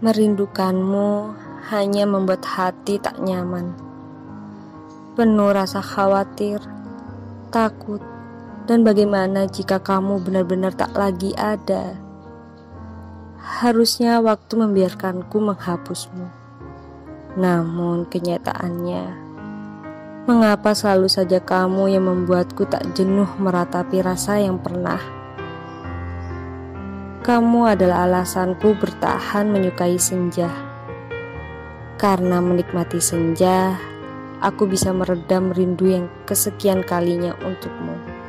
Merindukanmu hanya membuat hati tak nyaman. Penuh rasa khawatir, takut, dan bagaimana jika kamu benar-benar tak lagi ada. Harusnya waktu membiarkanku menghapusmu. Namun kenyataannya, mengapa selalu saja kamu yang membuatku tak jenuh meratapi rasa yang pernah kamu adalah alasanku bertahan menyukai senja. Karena menikmati senja, aku bisa meredam rindu yang kesekian kalinya untukmu.